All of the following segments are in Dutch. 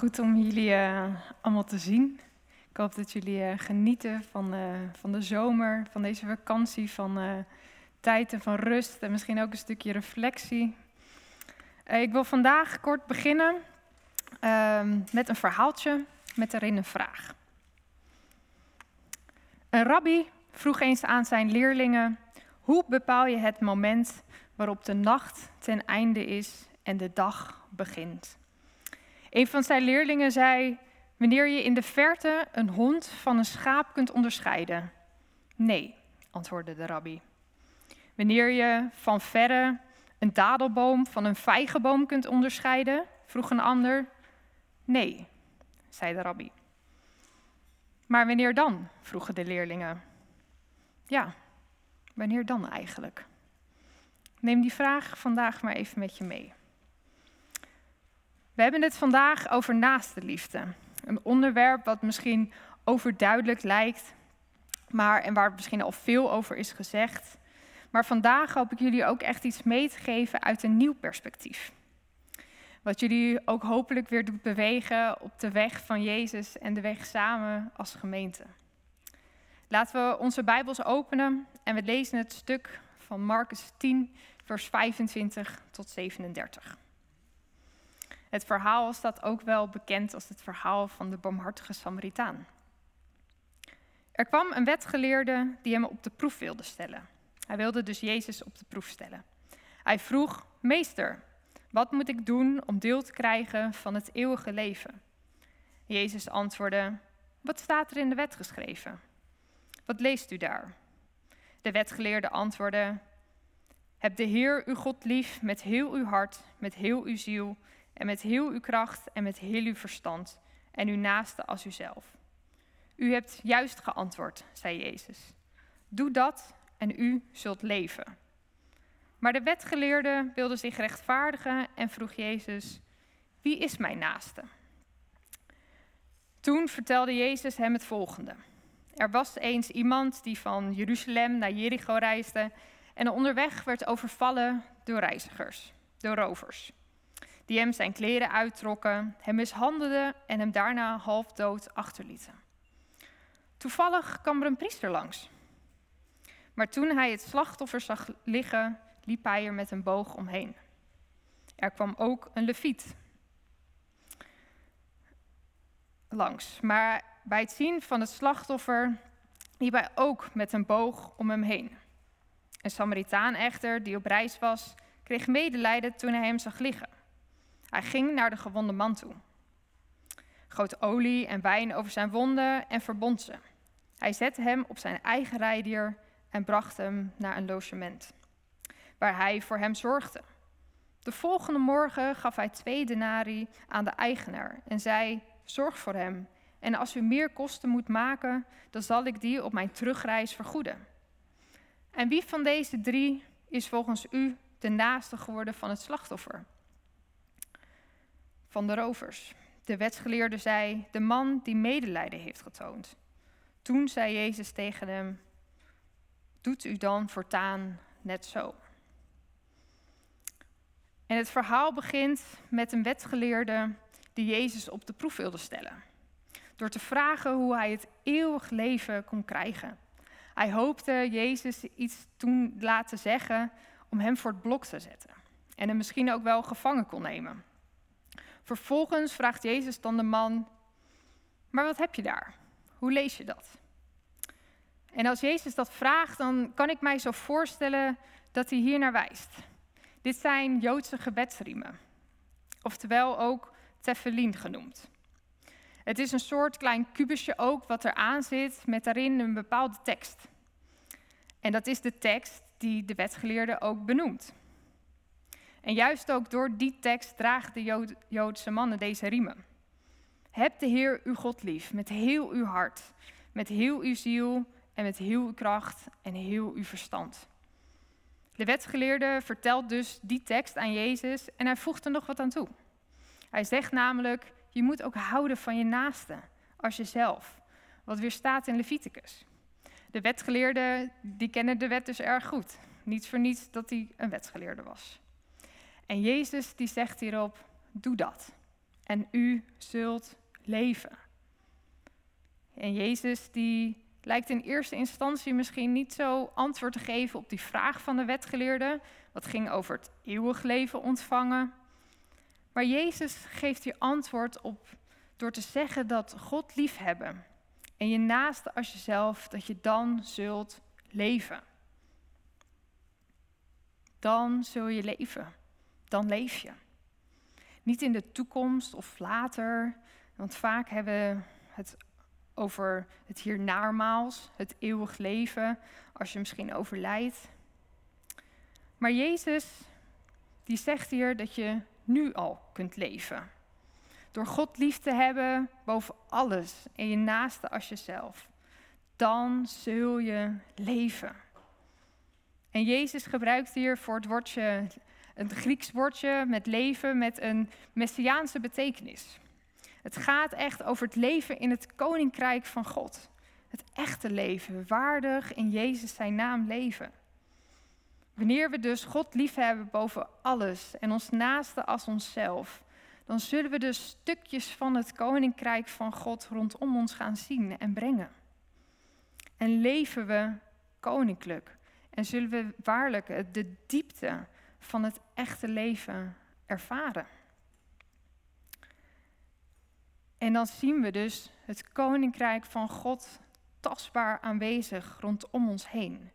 Goed om jullie uh, allemaal te zien. Ik hoop dat jullie uh, genieten van, uh, van de zomer, van deze vakantie, van tijd en van rust en misschien ook een stukje reflectie. ik wil vandaag kort beginnen ehm, met een verhaaltje met erin een vraag. Een rabbi vroeg eens aan zijn leerlingen: hoe bepaal je het moment waarop de nacht ten einde is en de dag begint? Een van zijn leerlingen zei: Wanneer je in de verte een hond van een schaap kunt onderscheiden. Nee, antwoordde de rabbi. Wanneer je van verre een dadelboom van een vijgenboom kunt onderscheiden, vroeg een ander. Nee, zei de rabbi. Maar wanneer dan? vroegen de leerlingen. Ja, wanneer dan eigenlijk? Neem die vraag vandaag maar even met je mee. We hebben het vandaag over naaste liefde. Een onderwerp wat misschien overduidelijk lijkt, maar, en waar misschien al veel over is gezegd. Maar vandaag hoop ik jullie ook echt iets mee te geven uit een nieuw perspectief. Wat jullie ook hopelijk weer doet bewegen op de weg van Jezus en de weg samen als gemeente. Laten we onze Bijbels openen en we lezen het stuk van Marcus 10, vers 25 tot 37. Het verhaal staat ook wel bekend als het verhaal van de barmhartige Samaritaan. Er kwam een wetgeleerde die hem op de proef wilde stellen. Hij wilde dus Jezus op de proef stellen. Hij vroeg: Meester, wat moet ik doen om deel te krijgen van het eeuwige leven? Jezus antwoordde: Wat staat er in de wet geschreven? Wat leest u daar? De wetgeleerde antwoordde: Heb de Heer uw God lief met heel uw hart, met heel uw ziel en met heel uw kracht en met heel uw verstand en uw naaste als uzelf. U hebt juist geantwoord, zei Jezus. Doe dat en u zult leven. Maar de wetgeleerde wilde zich rechtvaardigen en vroeg Jezus: Wie is mijn naaste? Toen vertelde Jezus hem het volgende. Er was eens iemand die van Jeruzalem naar Jericho reisde en onderweg werd overvallen door reizigers, door rovers die hem zijn kleren uittrokken, hem mishandelden en hem daarna half dood achterlieten. Toevallig kwam er een priester langs. Maar toen hij het slachtoffer zag liggen, liep hij er met een boog omheen. Er kwam ook een leviet langs. Maar bij het zien van het slachtoffer liep hij ook met een boog om hem heen. Een Samaritaan echter, die op reis was, kreeg medelijden toen hij hem zag liggen. Hij ging naar de gewonde man toe, goot olie en wijn over zijn wonden en verbond ze. Hij zette hem op zijn eigen rijdier en bracht hem naar een logement, waar hij voor hem zorgde. De volgende morgen gaf hij twee denari aan de eigenaar en zei: Zorg voor hem. En als u meer kosten moet maken, dan zal ik die op mijn terugreis vergoeden. En wie van deze drie is volgens u de naaste geworden van het slachtoffer? Van de rovers. De wetsgeleerde zei, de man die medelijden heeft getoond. Toen zei Jezus tegen hem, doet u dan voortaan net zo. En het verhaal begint met een wetgeleerde die Jezus op de proef wilde stellen. Door te vragen hoe hij het eeuwig leven kon krijgen. Hij hoopte Jezus iets toen laten zeggen om hem voor het blok te zetten. En hem misschien ook wel gevangen kon nemen. Vervolgens vraagt Jezus dan de man: Maar wat heb je daar? Hoe lees je dat? En als Jezus dat vraagt, dan kan ik mij zo voorstellen dat hij hier naar wijst. Dit zijn Joodse gebedsriemen, oftewel ook tefillin genoemd. Het is een soort klein kubusje ook wat eraan zit met daarin een bepaalde tekst. En dat is de tekst die de wetgeleerde ook benoemt. En juist ook door die tekst dragen de Joodse mannen deze riemen. Heb de Heer uw God lief met heel uw hart, met heel uw ziel en met heel uw kracht en heel uw verstand. De wetgeleerde vertelt dus die tekst aan Jezus en hij voegt er nog wat aan toe. Hij zegt namelijk, je moet ook houden van je naaste als jezelf, wat weer staat in Leviticus. De wetgeleerden die kennen de wet dus erg goed. Niets voor niets dat hij een wetgeleerde was. En Jezus die zegt hierop, doe dat. en u zult leven. En Jezus die lijkt in eerste instantie misschien niet zo antwoord te geven op die vraag van de wetgeleerde. Wat ging over het eeuwig leven ontvangen. Maar Jezus geeft je antwoord op door te zeggen dat God liefhebben en je naaste als jezelf, dat je dan zult leven. Dan zul je leven. Dan leef je. Niet in de toekomst of later, want vaak hebben we het over het hiernaarmaals, het eeuwig leven, als je misschien overlijdt. Maar Jezus, die zegt hier dat je nu al kunt leven. Door God lief te hebben boven alles en je naaste als jezelf. Dan zul je leven. En Jezus gebruikt hier voor het woordje, een Grieks woordje met leven, met een messiaanse betekenis. Het gaat echt over het leven in het koninkrijk van God. Het echte leven, waardig in Jezus zijn naam leven. Wanneer we dus God liefhebben boven alles en ons naaste als onszelf, dan zullen we dus stukjes van het koninkrijk van God rondom ons gaan zien en brengen. En leven we koninklijk en zullen we waarlijk de diepte van het echte leven ervaren. En dan zien we dus het koninkrijk van God tastbaar aanwezig rondom ons heen.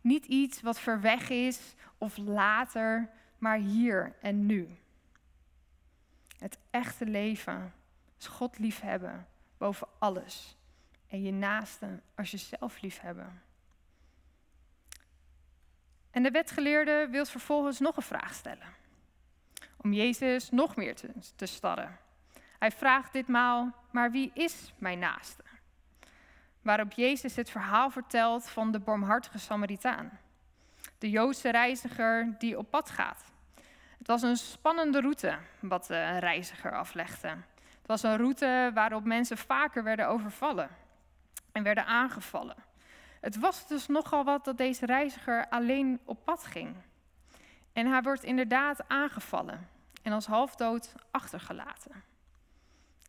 Niet iets wat ver weg is of later, maar hier en nu. Het echte leven is God liefhebben boven alles. En je naaste als jezelf liefhebben. En de wetgeleerde wil vervolgens nog een vraag stellen. Om Jezus nog meer te, te starren. Hij vraagt ditmaal, maar wie is mijn naaste? Waarop Jezus het verhaal vertelt van de barmhartige Samaritaan. De Joodse reiziger die op pad gaat. Het was een spannende route wat de reiziger aflegde. Het was een route waarop mensen vaker werden overvallen en werden aangevallen. Het was dus nogal wat dat deze reiziger alleen op pad ging. En hij wordt inderdaad aangevallen en als halfdood achtergelaten.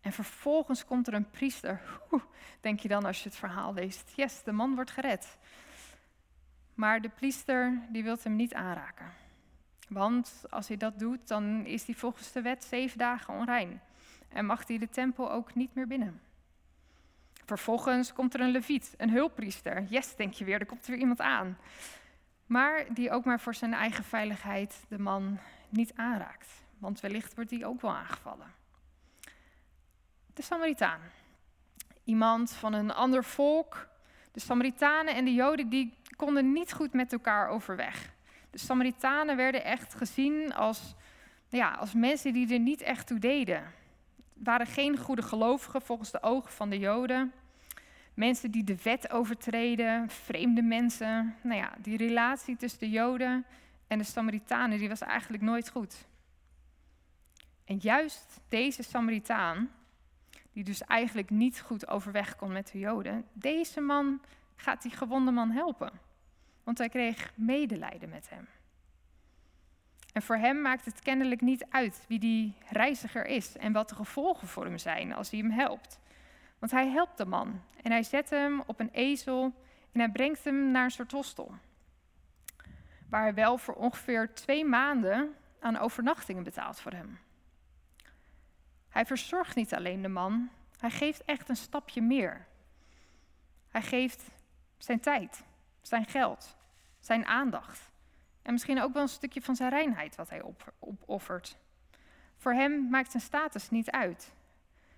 En vervolgens komt er een priester. denk je dan als je het verhaal leest. Yes, de man wordt gered. Maar de priester die wil hem niet aanraken. Want als hij dat doet, dan is hij volgens de wet zeven dagen onrein. En mag hij de tempel ook niet meer binnen. Vervolgens komt er een leviet, een hulppriester. Yes, denk je weer, er komt er weer iemand aan. Maar die ook maar voor zijn eigen veiligheid de man niet aanraakt. Want wellicht wordt hij ook wel aangevallen de Samaritaan. Iemand van een ander volk. De Samaritanen en de Joden die konden niet goed met elkaar overweg. De Samaritanen werden echt gezien als, ja, als mensen die er niet echt toe deden. Waren geen goede gelovigen volgens de ogen van de Joden. Mensen die de wet overtreden, vreemde mensen. Nou ja, die relatie tussen de Joden en de Samaritanen die was eigenlijk nooit goed. En juist deze Samaritaan die dus eigenlijk niet goed overweg kon met de Joden, deze man gaat die gewonde man helpen. Want hij kreeg medelijden met hem. En voor hem maakt het kennelijk niet uit wie die reiziger is en wat de gevolgen voor hem zijn als hij hem helpt. Want hij helpt de man en hij zet hem op een ezel en hij brengt hem naar een soort hostel. Waar hij wel voor ongeveer twee maanden aan overnachtingen betaalt voor hem. Hij verzorgt niet alleen de man, hij geeft echt een stapje meer. Hij geeft zijn tijd, zijn geld, zijn aandacht. En misschien ook wel een stukje van zijn reinheid wat hij opoffert. Voor hem maakt zijn status niet uit.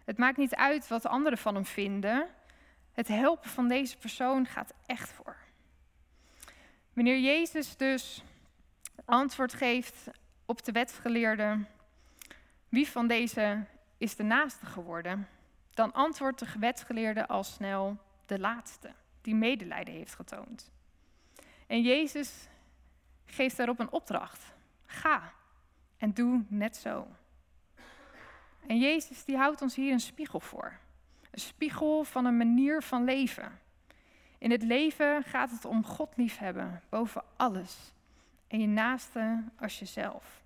Het maakt niet uit wat anderen van hem vinden. Het helpen van deze persoon gaat echt voor. Wanneer Jezus dus antwoord geeft op de wetsgeleerde, wie van deze is de naaste geworden, dan antwoordt de wetsgeleerde al snel de laatste, die medelijden heeft getoond. En Jezus geeft daarop een opdracht. Ga en doe net zo. En Jezus die houdt ons hier een spiegel voor. Een spiegel van een manier van leven. In het leven gaat het om God liefhebben boven alles. En je naaste als jezelf.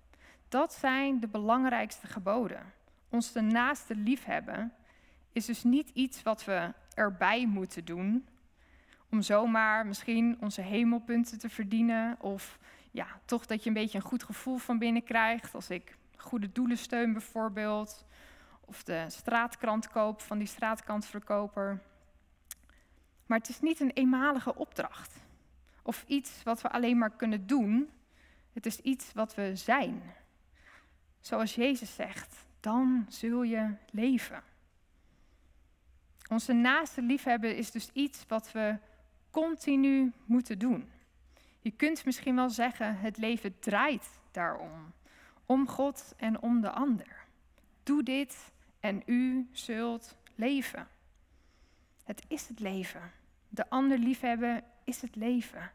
Dat zijn de belangrijkste geboden onze naaste liefhebben is dus niet iets wat we erbij moeten doen om zomaar misschien onze hemelpunten te verdienen of ja, toch dat je een beetje een goed gevoel van binnen krijgt als ik goede doelen steun bijvoorbeeld of de straatkrant koop van die straatkantverkoper. Maar het is niet een eenmalige opdracht of iets wat we alleen maar kunnen doen. Het is iets wat we zijn. Zoals Jezus zegt, dan zul je leven. Onze naaste liefhebben is dus iets wat we continu moeten doen. Je kunt misschien wel zeggen, het leven draait daarom. Om God en om de ander. Doe dit en u zult leven. Het is het leven. De ander liefhebben is het leven.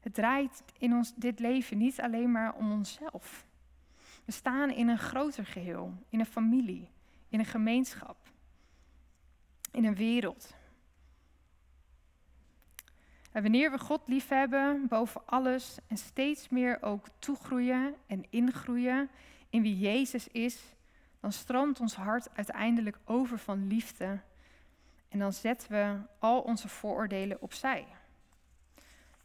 Het draait in ons dit leven niet alleen maar om onszelf. We staan in een groter geheel, in een familie, in een gemeenschap, in een wereld. En wanneer we God liefhebben boven alles en steeds meer ook toegroeien en ingroeien in wie Jezus is, dan stroomt ons hart uiteindelijk over van liefde en dan zetten we al onze vooroordelen opzij.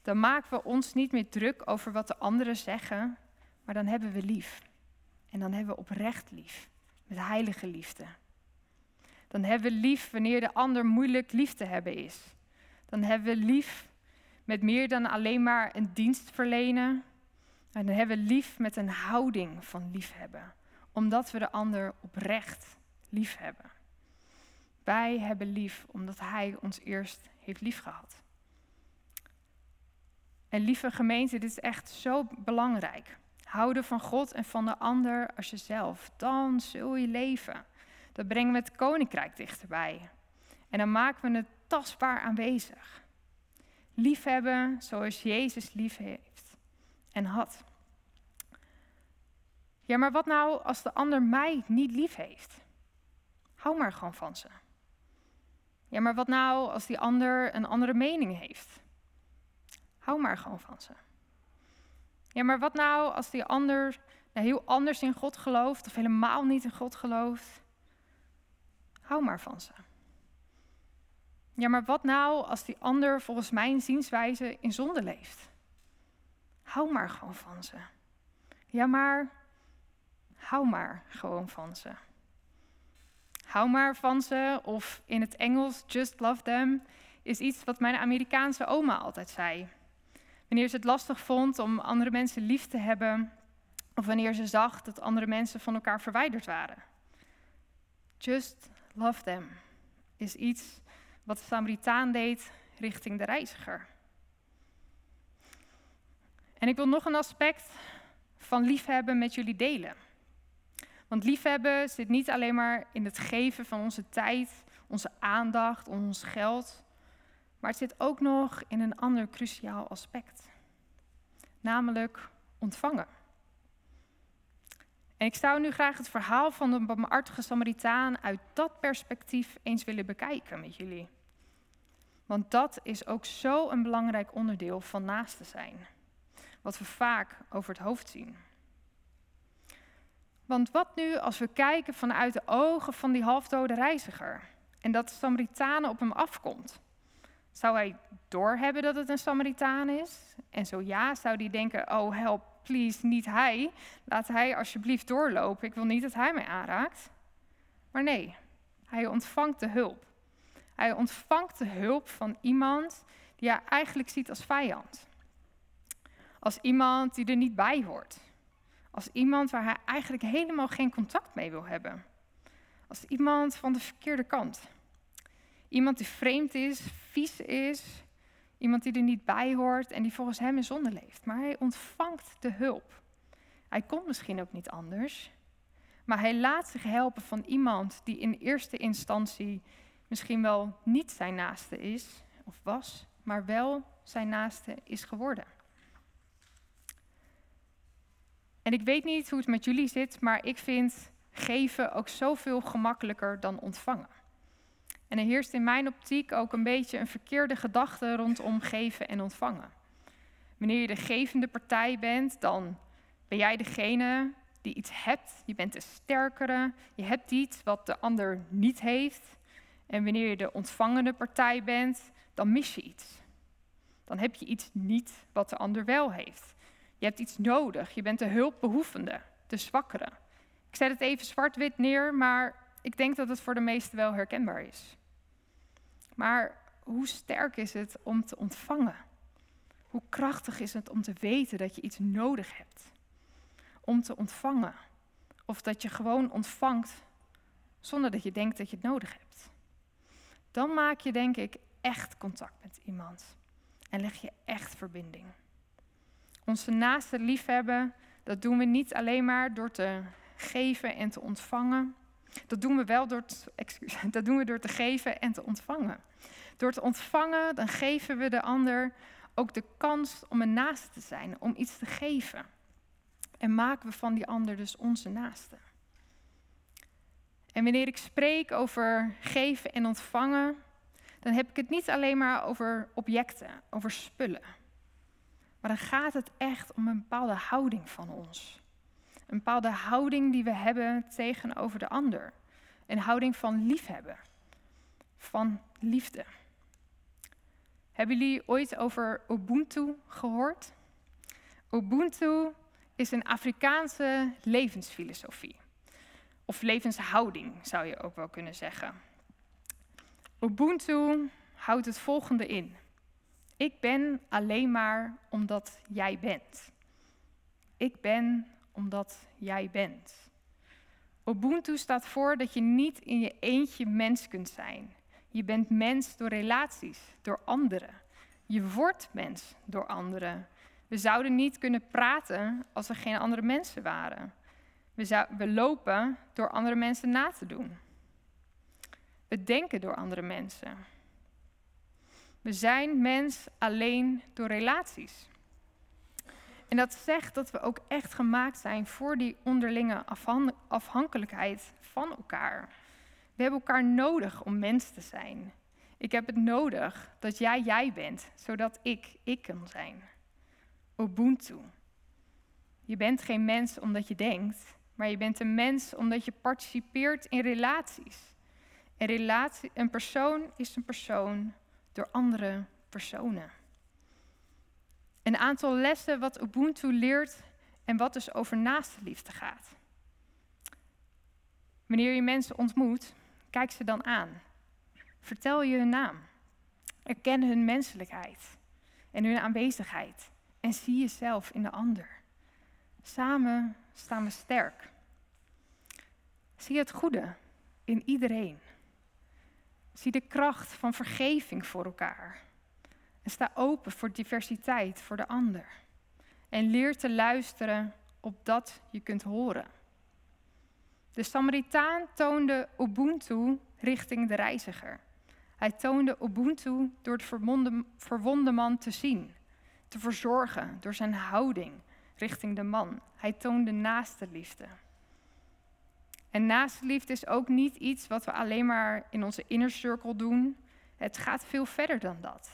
Dan maken we ons niet meer druk over wat de anderen zeggen, maar dan hebben we lief. En dan hebben we oprecht lief, met heilige liefde. Dan hebben we lief wanneer de ander moeilijk lief te hebben is. Dan hebben we lief met meer dan alleen maar een dienst verlenen. En dan hebben we lief met een houding van liefhebben, omdat we de ander oprecht lief hebben. Wij hebben lief omdat Hij ons eerst heeft liefgehad. En lieve gemeente, dit is echt zo belangrijk. Houden van God en van de ander als jezelf. Dan zul je leven. Dat brengen we het koninkrijk dichterbij. En dan maken we het tastbaar aanwezig. Liefhebben zoals Jezus lief heeft en had. Ja, maar wat nou als de ander mij niet lief heeft? Hou maar gewoon van ze. Ja, maar wat nou als die ander een andere mening heeft? Hou maar gewoon van ze. Ja, maar wat nou als die ander nou, heel anders in God gelooft of helemaal niet in God gelooft? Hou maar van ze. Ja, maar wat nou als die ander volgens mijn zienswijze in zonde leeft? Hou maar gewoon van ze. Ja, maar hou maar gewoon van ze. Hou maar van ze, of in het Engels, just love them, is iets wat mijn Amerikaanse oma altijd zei. Wanneer ze het lastig vond om andere mensen lief te hebben, of wanneer ze zag dat andere mensen van elkaar verwijderd waren. Just love them is iets wat de Samaritaan deed richting de reiziger. En ik wil nog een aspect van liefhebben met jullie delen. Want liefhebben zit niet alleen maar in het geven van onze tijd, onze aandacht, ons geld, maar het zit ook nog in een ander cruciaal aspect, namelijk ontvangen. En ik zou nu graag het verhaal van de barmhartige Samaritaan uit dat perspectief eens willen bekijken met jullie. Want dat is ook zo een belangrijk onderdeel van naaste zijn, wat we vaak over het hoofd zien. Want wat nu als we kijken vanuit de ogen van die halfdode reiziger en dat de Samaritaan op hem afkomt? Zou hij doorhebben dat het een Samaritaan is? En zo ja, zou hij denken: Oh, help, please, niet hij. Laat hij alsjeblieft doorlopen. Ik wil niet dat hij mij aanraakt. Maar nee, hij ontvangt de hulp. Hij ontvangt de hulp van iemand die hij eigenlijk ziet als vijand. Als iemand die er niet bij hoort. Als iemand waar hij eigenlijk helemaal geen contact mee wil hebben. Als iemand van de verkeerde kant. Iemand die vreemd is, vies is. Iemand die er niet bij hoort en die volgens hem in zonde leeft. Maar hij ontvangt de hulp. Hij komt misschien ook niet anders. Maar hij laat zich helpen van iemand die in eerste instantie misschien wel niet zijn naaste is of was, maar wel zijn naaste is geworden. En ik weet niet hoe het met jullie zit, maar ik vind geven ook zoveel gemakkelijker dan ontvangen. En er heerst in mijn optiek ook een beetje een verkeerde gedachte rondom geven en ontvangen. Wanneer je de gevende partij bent, dan ben jij degene die iets hebt. Je bent de sterkere. Je hebt iets wat de ander niet heeft. En wanneer je de ontvangende partij bent, dan mis je iets. Dan heb je iets niet wat de ander wel heeft. Je hebt iets nodig. Je bent de hulpbehoevende, de zwakkere. Ik zet het even zwart-wit neer, maar ik denk dat het voor de meesten wel herkenbaar is. Maar hoe sterk is het om te ontvangen? Hoe krachtig is het om te weten dat je iets nodig hebt? Om te ontvangen. Of dat je gewoon ontvangt zonder dat je denkt dat je het nodig hebt. Dan maak je denk ik echt contact met iemand. En leg je echt verbinding. Onze naaste liefhebben, dat doen we niet alleen maar door te geven en te ontvangen. Dat doen we wel door te, dat doen we door te geven en te ontvangen. Door te ontvangen, dan geven we de ander ook de kans om een naaste te zijn, om iets te geven. En maken we van die ander dus onze naaste. En wanneer ik spreek over geven en ontvangen, dan heb ik het niet alleen maar over objecten, over spullen. Maar dan gaat het echt om een bepaalde houding van ons. Een bepaalde houding die we hebben tegenover de ander. Een houding van liefhebben, van liefde. Hebben jullie ooit over Ubuntu gehoord? Ubuntu is een Afrikaanse levensfilosofie. Of levenshouding zou je ook wel kunnen zeggen. Ubuntu houdt het volgende in. Ik ben alleen maar omdat jij bent. Ik ben omdat jij bent. Ubuntu staat voor dat je niet in je eentje mens kunt zijn. Je bent mens door relaties, door anderen. Je wordt mens door anderen. We zouden niet kunnen praten als er geen andere mensen waren. We, we lopen door andere mensen na te doen. We denken door andere mensen. We zijn mens alleen door relaties. En dat zegt dat we ook echt gemaakt zijn voor die onderlinge afhankelijkheid van elkaar. We hebben elkaar nodig om mens te zijn. Ik heb het nodig dat jij jij bent, zodat ik ik kan zijn. Ubuntu. Je bent geen mens omdat je denkt, maar je bent een mens omdat je participeert in relaties. Een, relatie, een persoon is een persoon door andere personen. Een aantal lessen wat Ubuntu leert en wat dus over naaste liefde gaat. Wanneer je mensen ontmoet, kijk ze dan aan. Vertel je hun naam. Erken hun menselijkheid en hun aanwezigheid. En zie jezelf in de ander. Samen staan we sterk. Zie het goede in iedereen. Zie de kracht van vergeving voor elkaar. En sta open voor diversiteit voor de ander. En leer te luisteren op dat je kunt horen. De Samaritaan toonde Ubuntu richting de reiziger. Hij toonde Ubuntu door het verwonde, man te zien, te verzorgen door zijn houding richting de man. Hij toonde naaste liefde. En naaste liefde is ook niet iets wat we alleen maar in onze inner circle doen. Het gaat veel verder dan dat.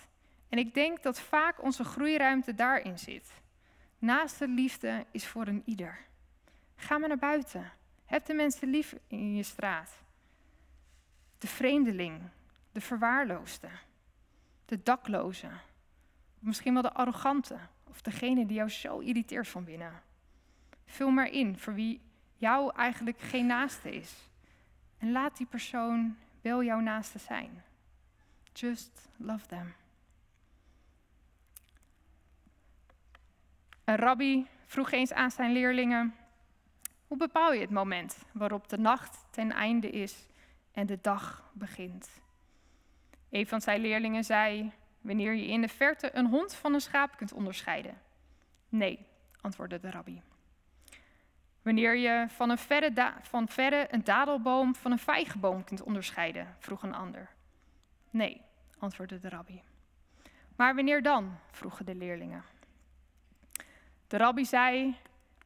En ik denk dat vaak onze groeiruimte daarin zit. Naaste liefde is voor een ieder. Ga maar naar buiten. Heb de mensen lief in je straat. De vreemdeling, de verwaarloosde, de dakloze, misschien wel de arrogante of degene die jou zo irriteert van binnen. Vul maar in voor wie jou eigenlijk geen naaste is. En laat die persoon wel jouw naaste zijn. Just love them. Een rabbi vroeg eens aan zijn leerlingen: Hoe bepaal je het moment waarop de nacht ten einde is en de dag begint? Een van zijn leerlingen zei: Wanneer je in de verte een hond van een schaap kunt onderscheiden. Nee, antwoordde de rabbi. Wanneer je van, een verre, van verre een dadelboom van een vijgenboom kunt onderscheiden, vroeg een ander. Nee, antwoordde de rabbi. Maar wanneer dan? vroegen de leerlingen. De rabbi zei: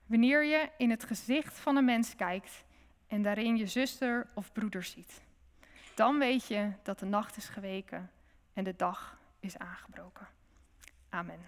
Wanneer je in het gezicht van een mens kijkt en daarin je zuster of broeder ziet, dan weet je dat de nacht is geweken en de dag is aangebroken. Amen.